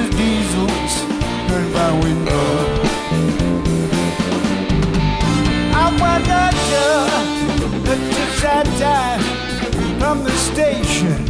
there's diesels burn my window. I wandered to the time from the station.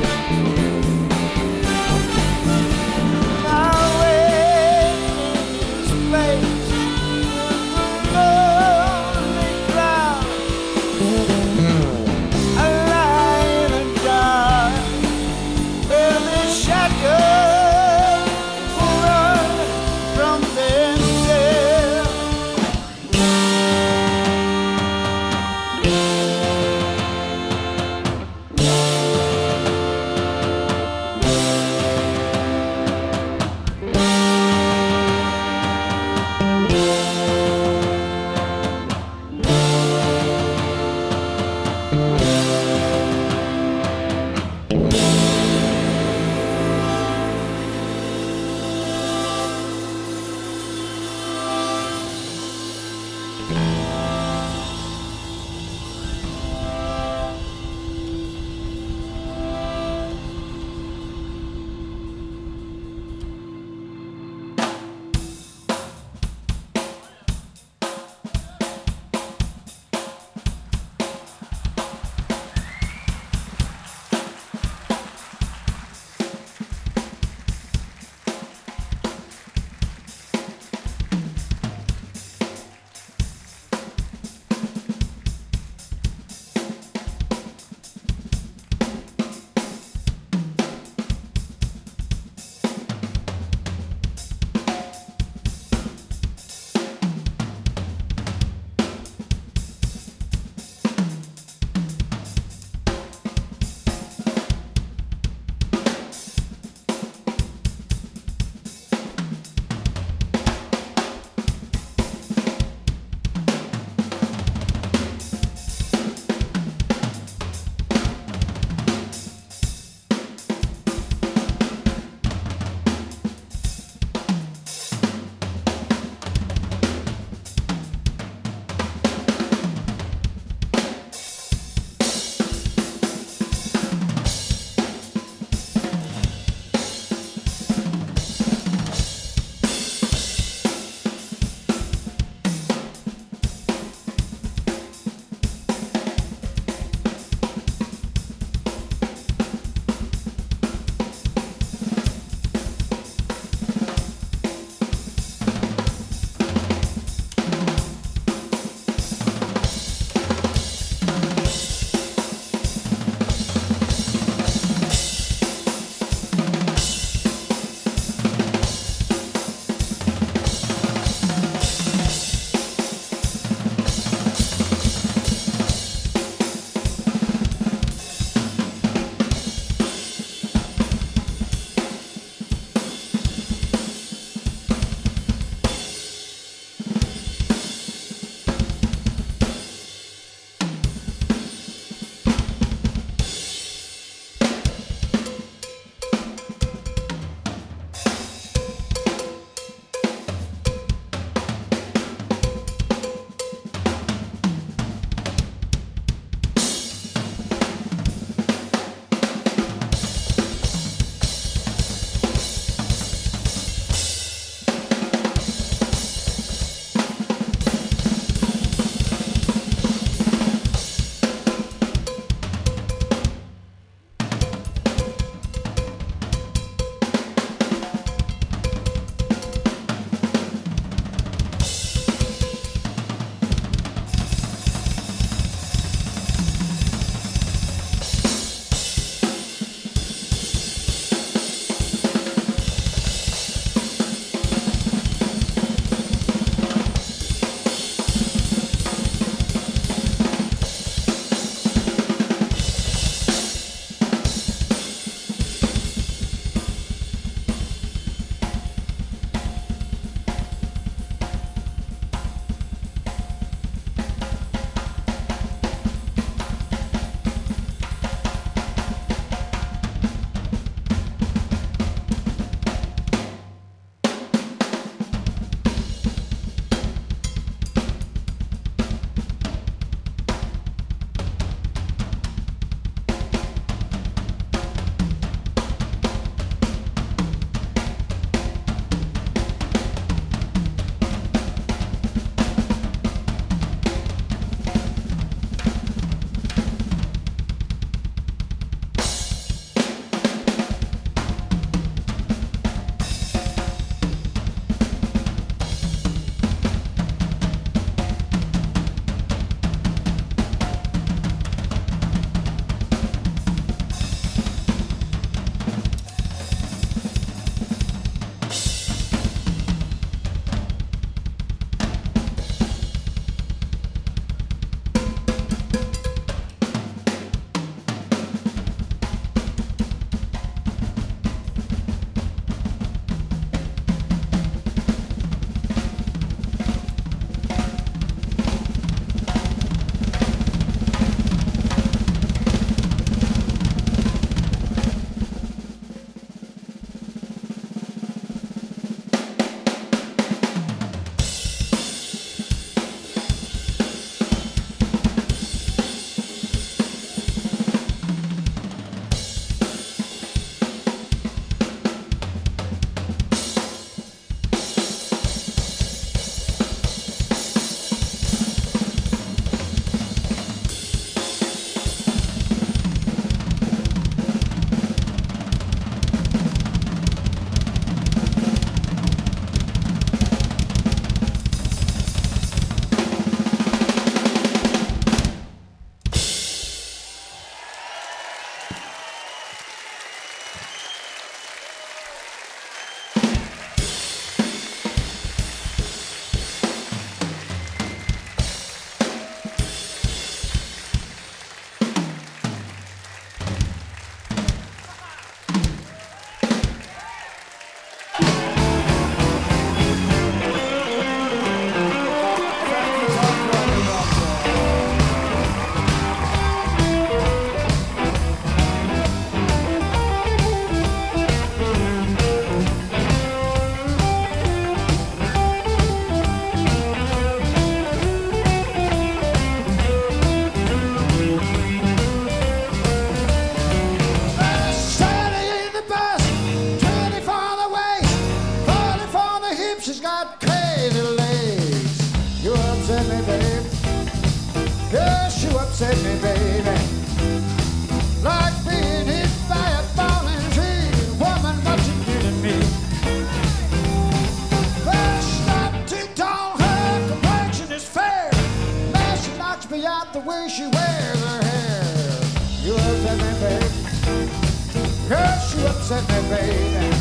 upset me, baby.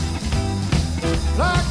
Like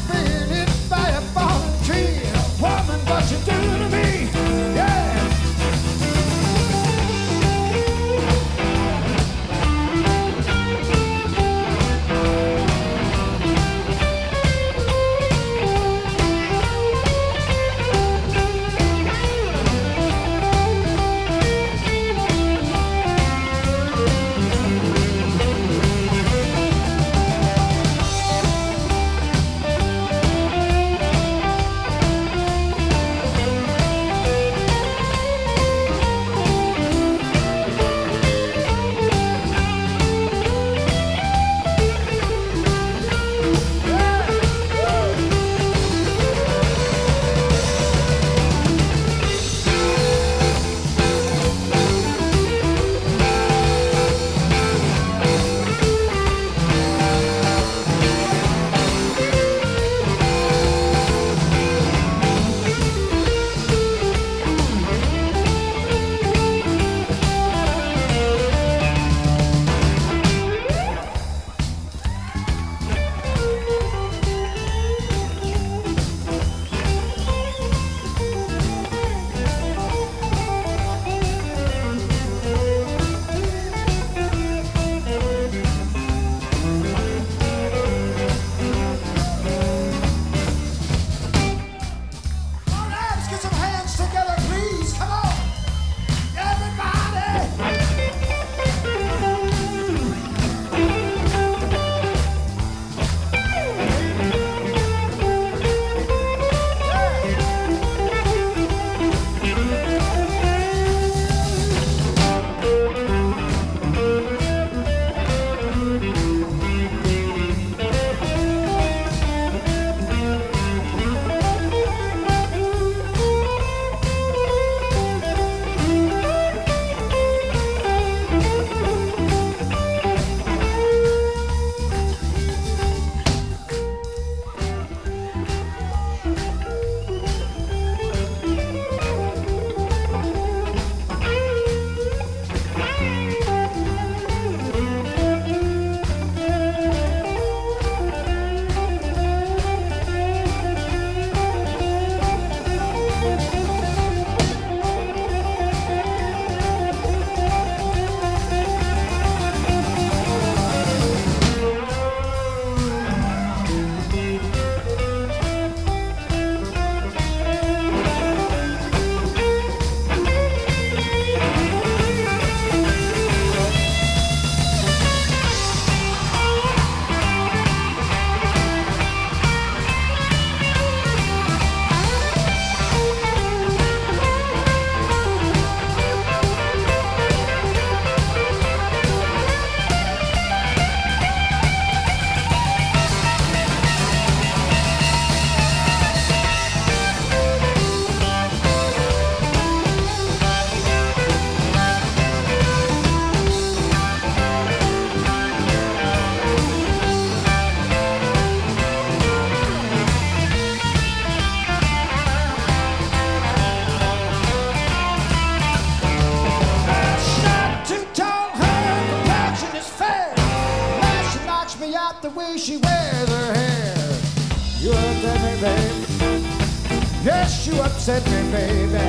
Me, baby.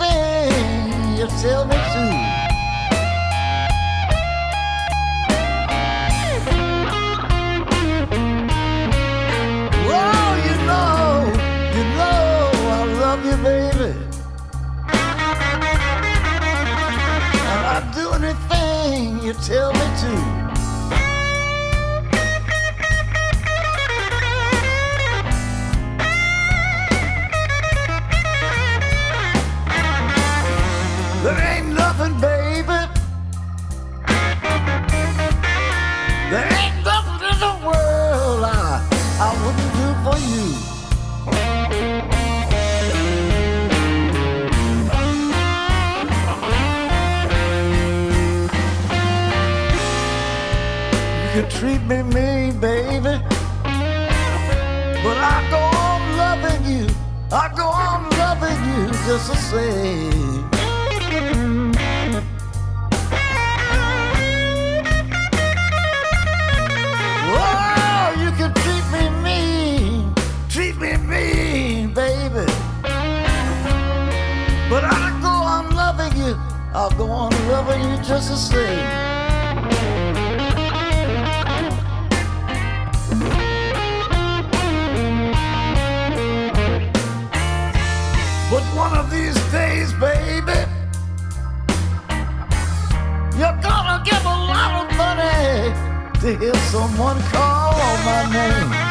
You tell me to. You know, you know I love you, baby. And I'd do anything you tell me to. Treat me mean, baby. But I go on loving you. I go on loving you just the same. Oh, you can treat me mean, treat me mean, baby. But I go on loving you, I'll go on loving you just the same. One of these days, baby, you're gonna give a lot of money to hear someone call my name.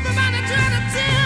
Everybody trying to tell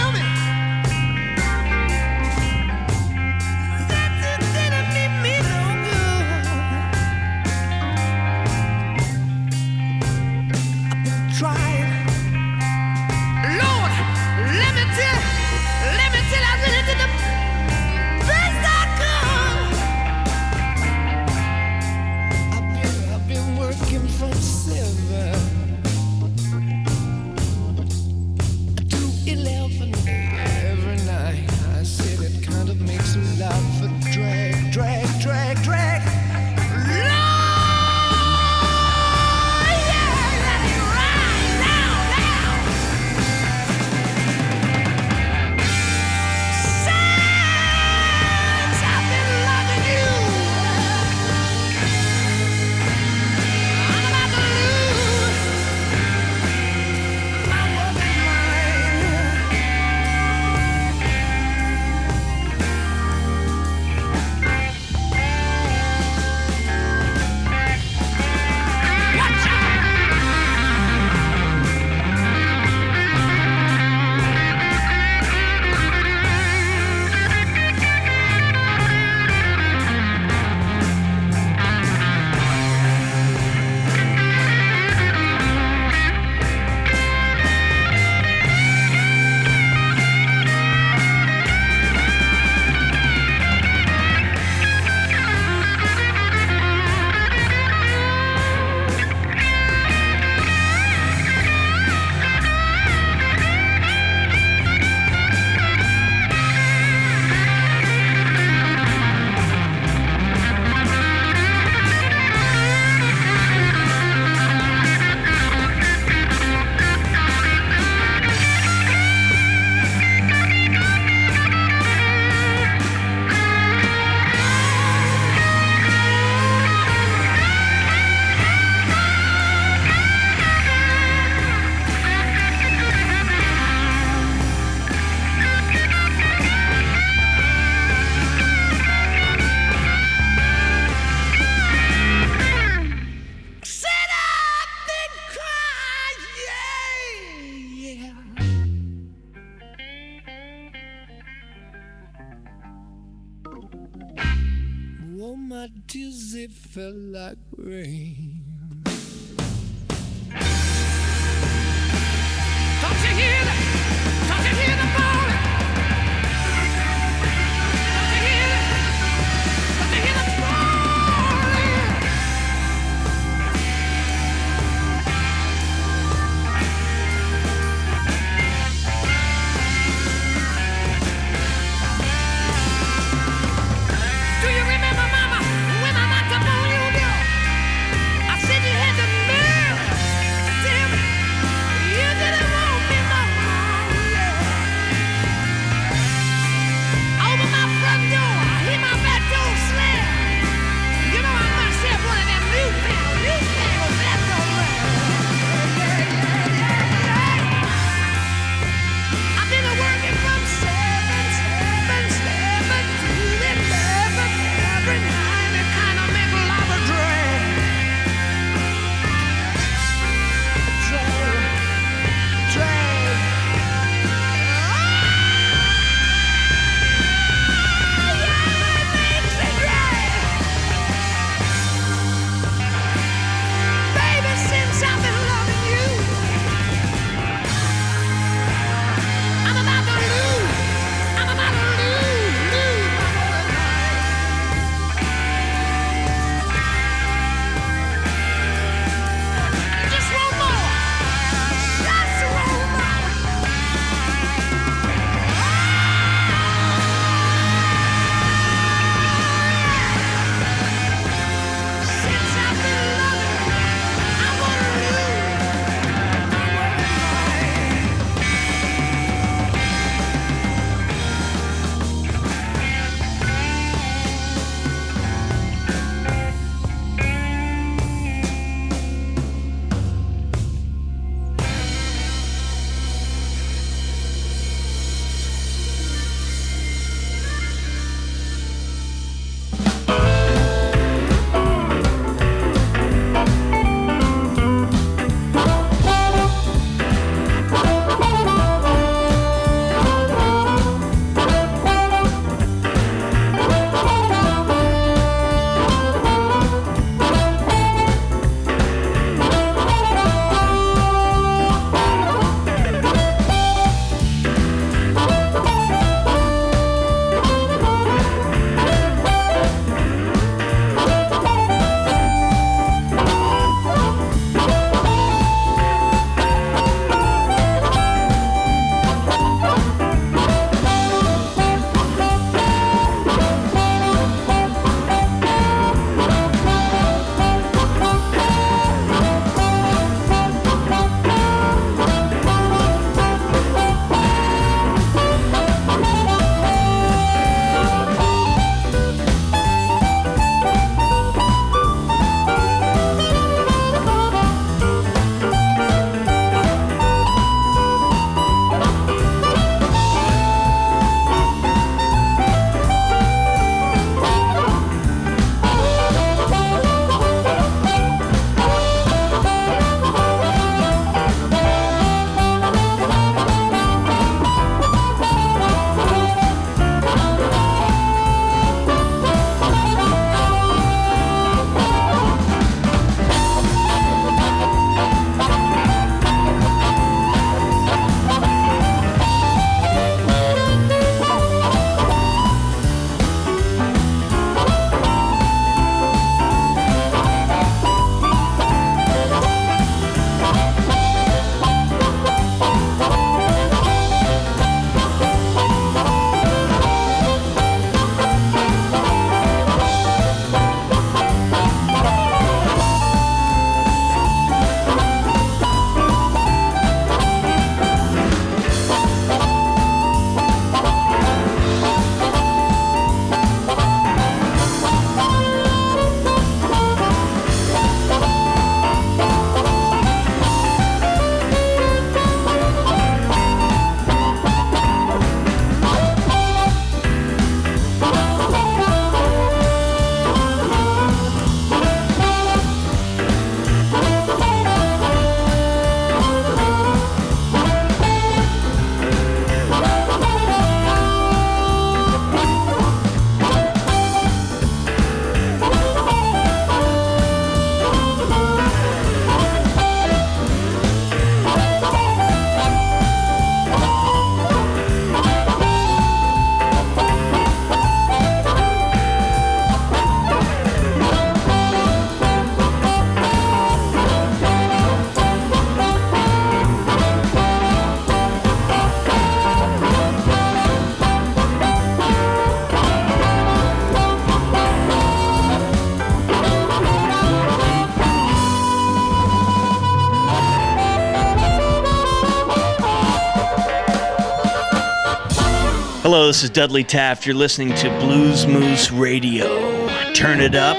Hello, this is Dudley Taft. You're listening to Blues Moose Radio. Turn it up,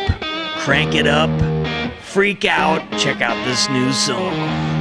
crank it up, freak out, check out this new song.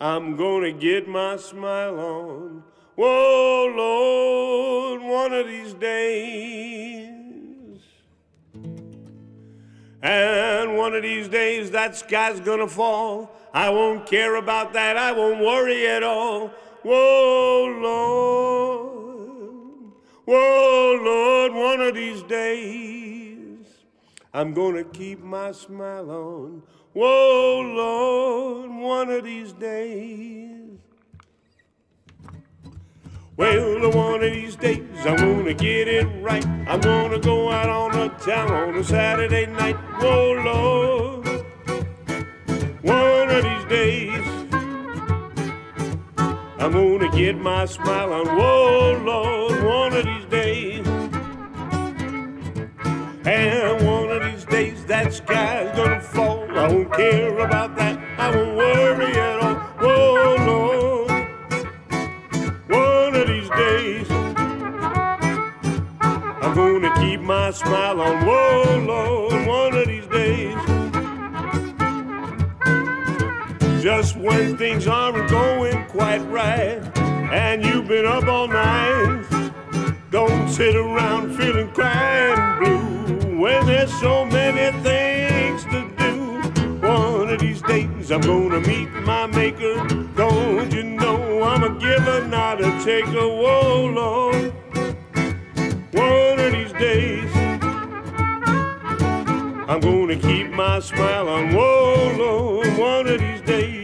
I'm gonna get my smile on. Whoa, Lord, one of these days. And one of these days that sky's gonna fall. I won't care about that. I won't worry at all. Whoa, Lord. Whoa, Lord, one of these days I'm gonna keep my smile on. Whoa, Lord, one of these days. Well, one of these days I'm gonna get it right. I'm gonna go out on the town on a Saturday night. Whoa, Lord, one of these days I'm gonna get my smile on. Whoa, Lord, one of these days. And one of these days that sky's gonna fall. I won't care about that. I won't worry at all. Whoa, Lord. One of these days I'm gonna keep my smile on. Whoa, Lord. One of these days. Just when things aren't going quite right and you've been up all night. Don't sit around feeling crying blue when there's so many things to days I'm gonna meet my maker. Don't you know I'm a giver, not a taker? Whoa, Lord. One of these days I'm gonna keep my smile on. Whoa, Lord. One of these days.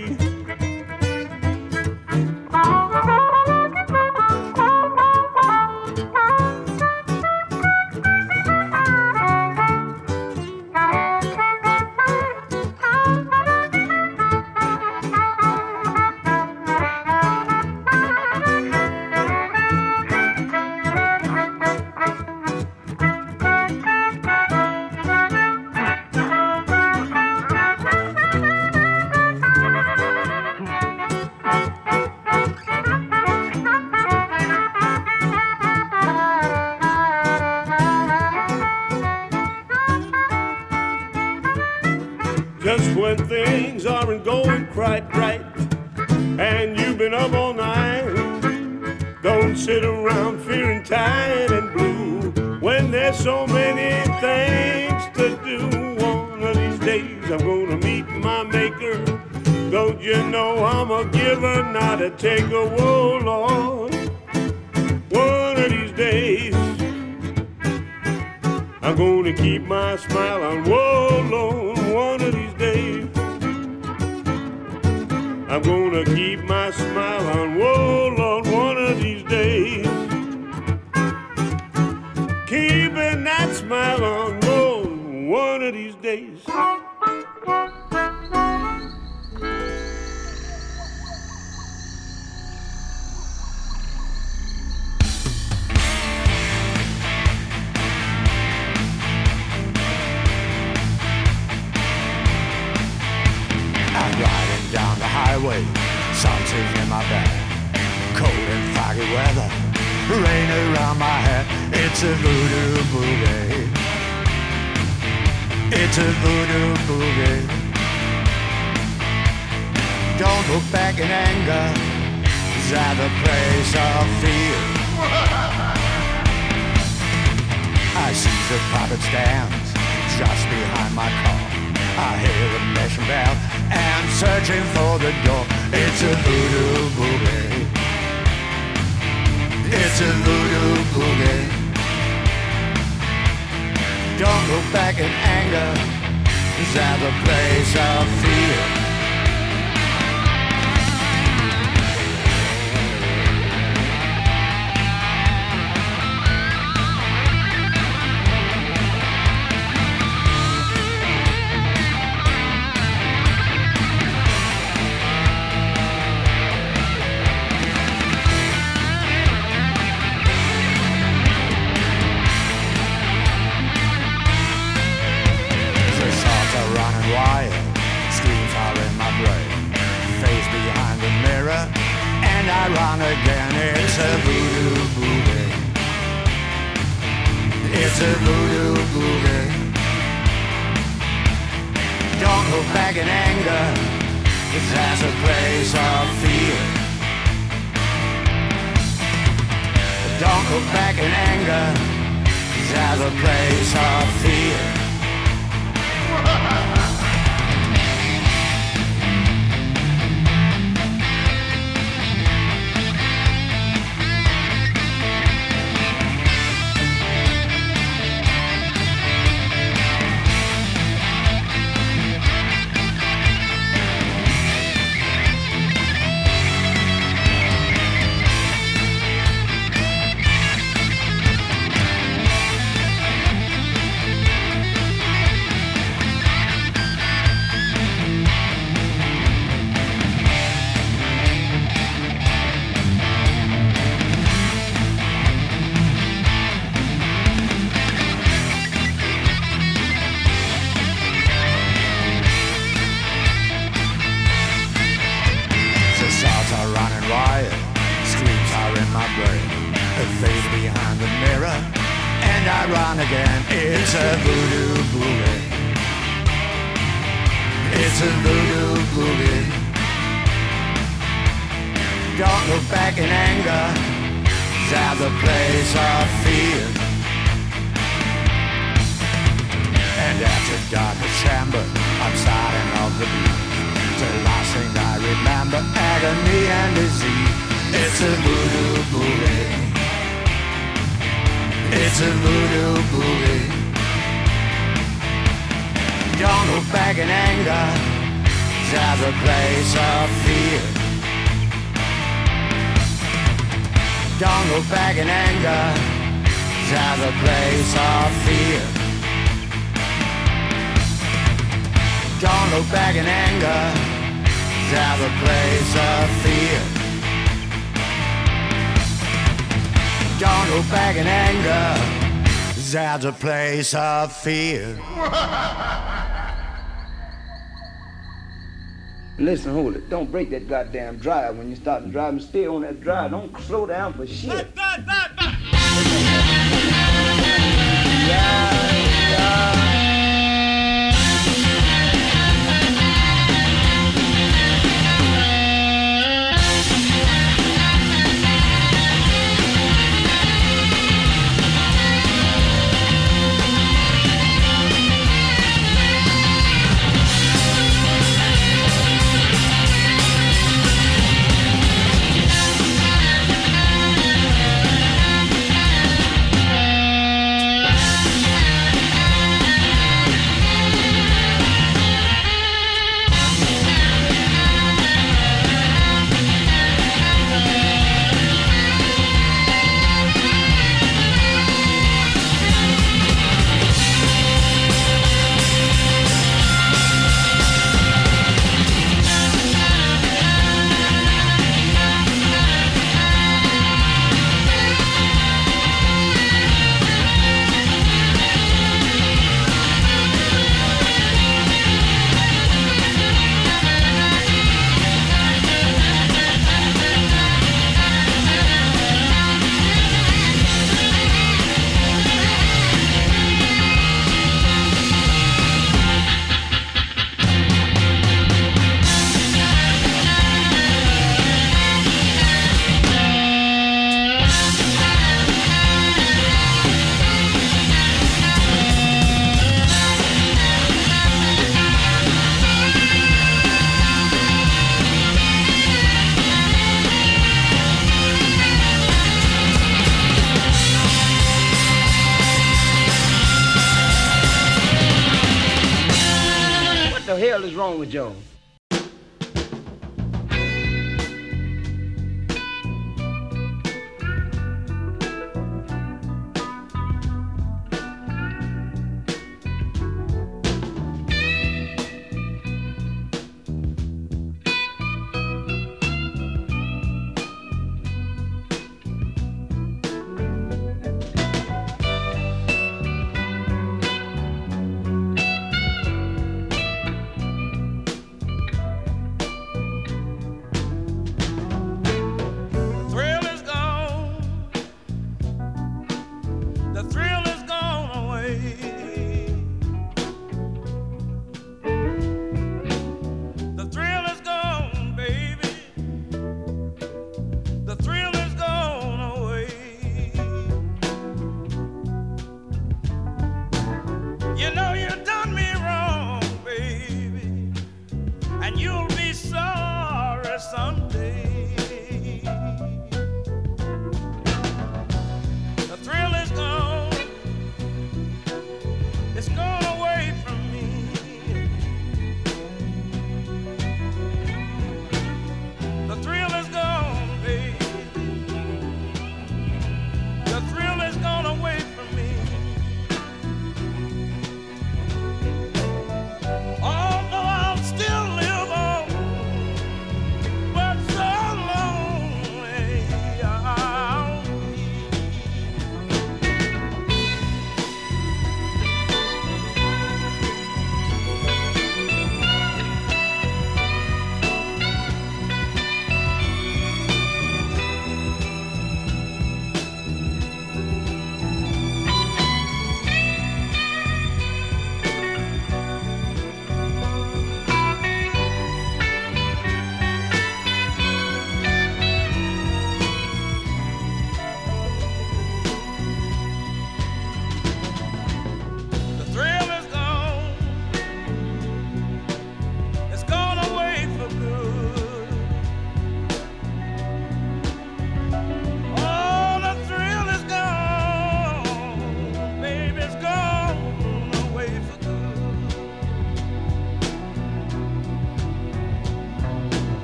It's a voodoo boogie. Don't look back in anger, that a place of fear. I see the puppets dance just behind my car. I hear the mission bell and searching for the door. It's a voodoo boogie. It's a voodoo boogie. Don't look back in anger. Is that a place of fear. I fear. Listen, hold it. Don't break that goddamn drive when you start driving. Stay on that drive. Don't slow down for shit. hell is wrong with y'all?